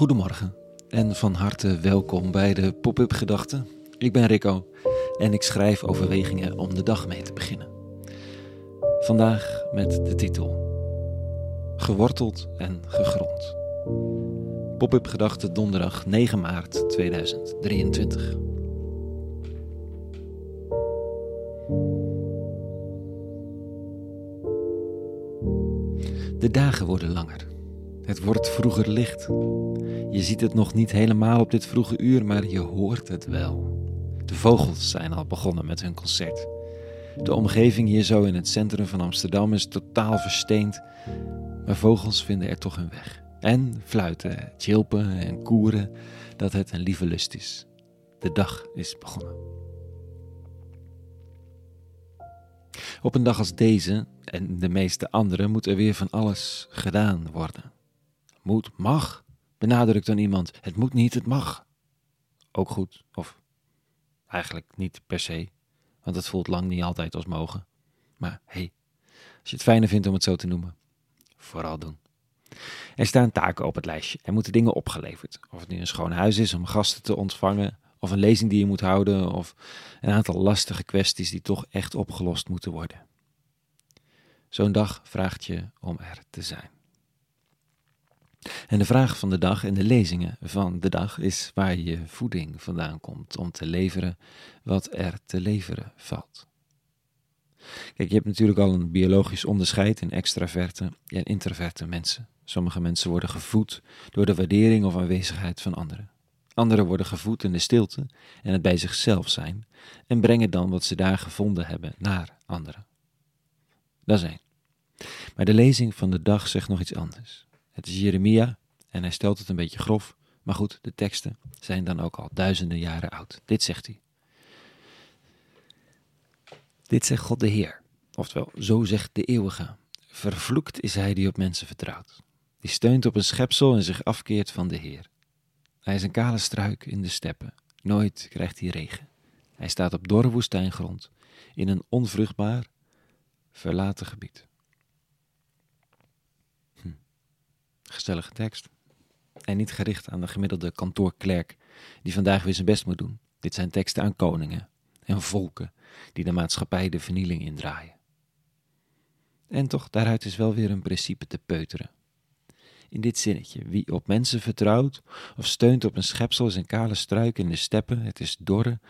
Goedemorgen en van harte welkom bij de Pop-up Gedachten. Ik ben Rico en ik schrijf overwegingen om de dag mee te beginnen. Vandaag met de titel Geworteld en gegrond. Pop-up Gedachten donderdag 9 maart 2023. De dagen worden langer. Het wordt vroeger licht. Je ziet het nog niet helemaal op dit vroege uur, maar je hoort het wel. De vogels zijn al begonnen met hun concert. De omgeving hier zo in het centrum van Amsterdam is totaal versteend, maar vogels vinden er toch hun weg. En fluiten, chilpen en koeren dat het een lieve lust is. De dag is begonnen. Op een dag als deze en de meeste andere moet er weer van alles gedaan worden. Moet, mag, benadrukt dan iemand. Het moet niet, het mag. Ook goed, of eigenlijk niet per se, want het voelt lang niet altijd als mogen. Maar hey, als je het fijner vindt om het zo te noemen, vooral doen. Er staan taken op het lijstje. Er moeten dingen opgeleverd. Of het nu een schoon huis is om gasten te ontvangen, of een lezing die je moet houden, of een aantal lastige kwesties die toch echt opgelost moeten worden. Zo'n dag vraagt je om er te zijn. En de vraag van de dag en de lezingen van de dag is waar je voeding vandaan komt om te leveren wat er te leveren valt. Kijk, je hebt natuurlijk al een biologisch onderscheid in extraverte en introverte mensen. Sommige mensen worden gevoed door de waardering of aanwezigheid van anderen. Anderen worden gevoed in de stilte en het bij zichzelf zijn en brengen dan wat ze daar gevonden hebben naar anderen. Dat één. Maar de lezing van de dag zegt nog iets anders. Het is Jeremia en hij stelt het een beetje grof, maar goed, de teksten zijn dan ook al duizenden jaren oud. Dit zegt hij. Dit zegt God de Heer, oftewel, zo zegt de eeuwige. Vervloekt is hij die op mensen vertrouwt, die steunt op een schepsel en zich afkeert van de Heer. Hij is een kale struik in de steppen, nooit krijgt hij regen. Hij staat op dorre woestijngrond, in een onvruchtbaar, verlaten gebied. Gezellige tekst. En niet gericht aan de gemiddelde kantoorklerk die vandaag weer zijn best moet doen. Dit zijn teksten aan koningen en volken die de maatschappij de vernieling indraaien. En toch, daaruit is wel weer een principe te peuteren. In dit zinnetje, wie op mensen vertrouwt of steunt op een schepsel is een kale struik in de steppen, het is dorre,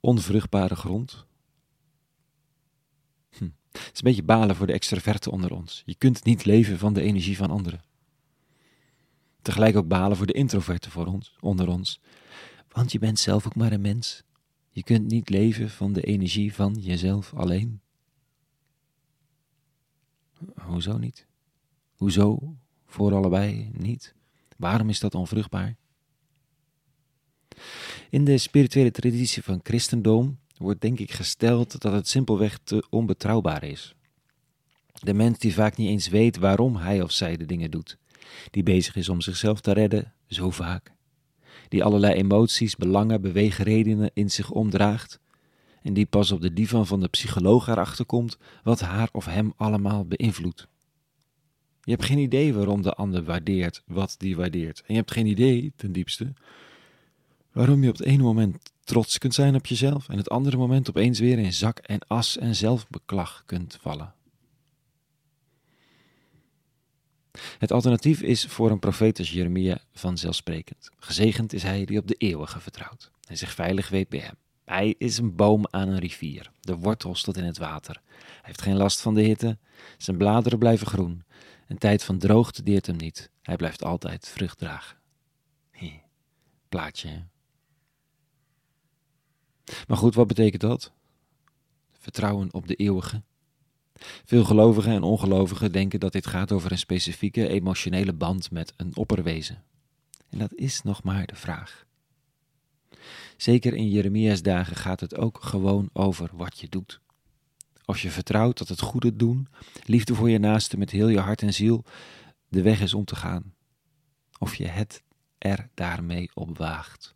onvruchtbare grond. Hm. Het is een beetje balen voor de extraverte onder ons. Je kunt niet leven van de energie van anderen. Tegelijk ook balen voor de introverten voor ons, onder ons. Want je bent zelf ook maar een mens. Je kunt niet leven van de energie van jezelf alleen. Hoezo niet? Hoezo voor allebei niet? Waarom is dat onvruchtbaar? In de spirituele traditie van christendom wordt denk ik gesteld dat het simpelweg te onbetrouwbaar is. De mens die vaak niet eens weet waarom hij of zij de dingen doet die bezig is om zichzelf te redden, zo vaak, die allerlei emoties, belangen, beweegredenen in zich omdraagt, en die pas op de divan van de psycholoog erachter komt wat haar of hem allemaal beïnvloedt. Je hebt geen idee waarom de ander waardeert wat die waardeert. En je hebt geen idee, ten diepste, waarom je op het ene moment trots kunt zijn op jezelf en het andere moment opeens weer in zak en as en zelfbeklag kunt vallen. Het alternatief is voor een profeet als Jeremia vanzelfsprekend. Gezegend is hij die op de eeuwige vertrouwt en zich veilig weet bij hem. Hij is een boom aan een rivier, de wortels tot in het water. Hij heeft geen last van de hitte, zijn bladeren blijven groen. Een tijd van droogte deert hem niet, hij blijft altijd vrucht dragen. Plaatje. Maar goed, wat betekent dat? Vertrouwen op de eeuwige. Veel gelovigen en ongelovigen denken dat dit gaat over een specifieke emotionele band met een opperwezen. En dat is nog maar de vraag. Zeker in Jeremia's dagen gaat het ook gewoon over wat je doet. Als je vertrouwt dat het goede doen, liefde voor je naaste met heel je hart en ziel, de weg is om te gaan. Of je het er daarmee op waagt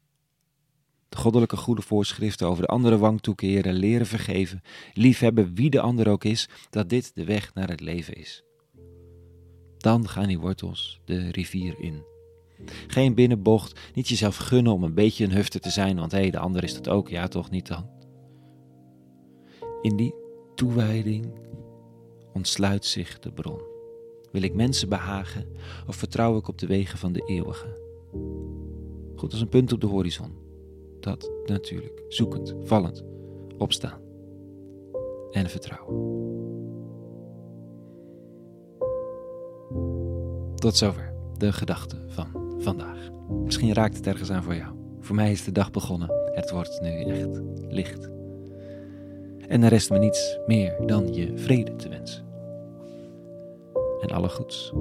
de goddelijke goede voorschriften over de andere wang toekeren, leren vergeven, liefhebben wie de ander ook is, dat dit de weg naar het leven is. Dan gaan die wortels de rivier in. Geen binnenbocht, niet jezelf gunnen om een beetje een hufter te zijn, want hé, hey, de ander is dat ook, ja toch niet dan. In die toewijding ontsluit zich de bron. Wil ik mensen behagen of vertrouw ik op de wegen van de eeuwige? Goed als een punt op de horizon. Dat natuurlijk, zoekend, vallend, opstaan en vertrouwen. Tot zover de gedachte van vandaag. Misschien raakt het ergens aan voor jou. Voor mij is de dag begonnen. Het wordt nu echt licht. En er rest me niets meer dan je vrede te wensen. En alle goeds.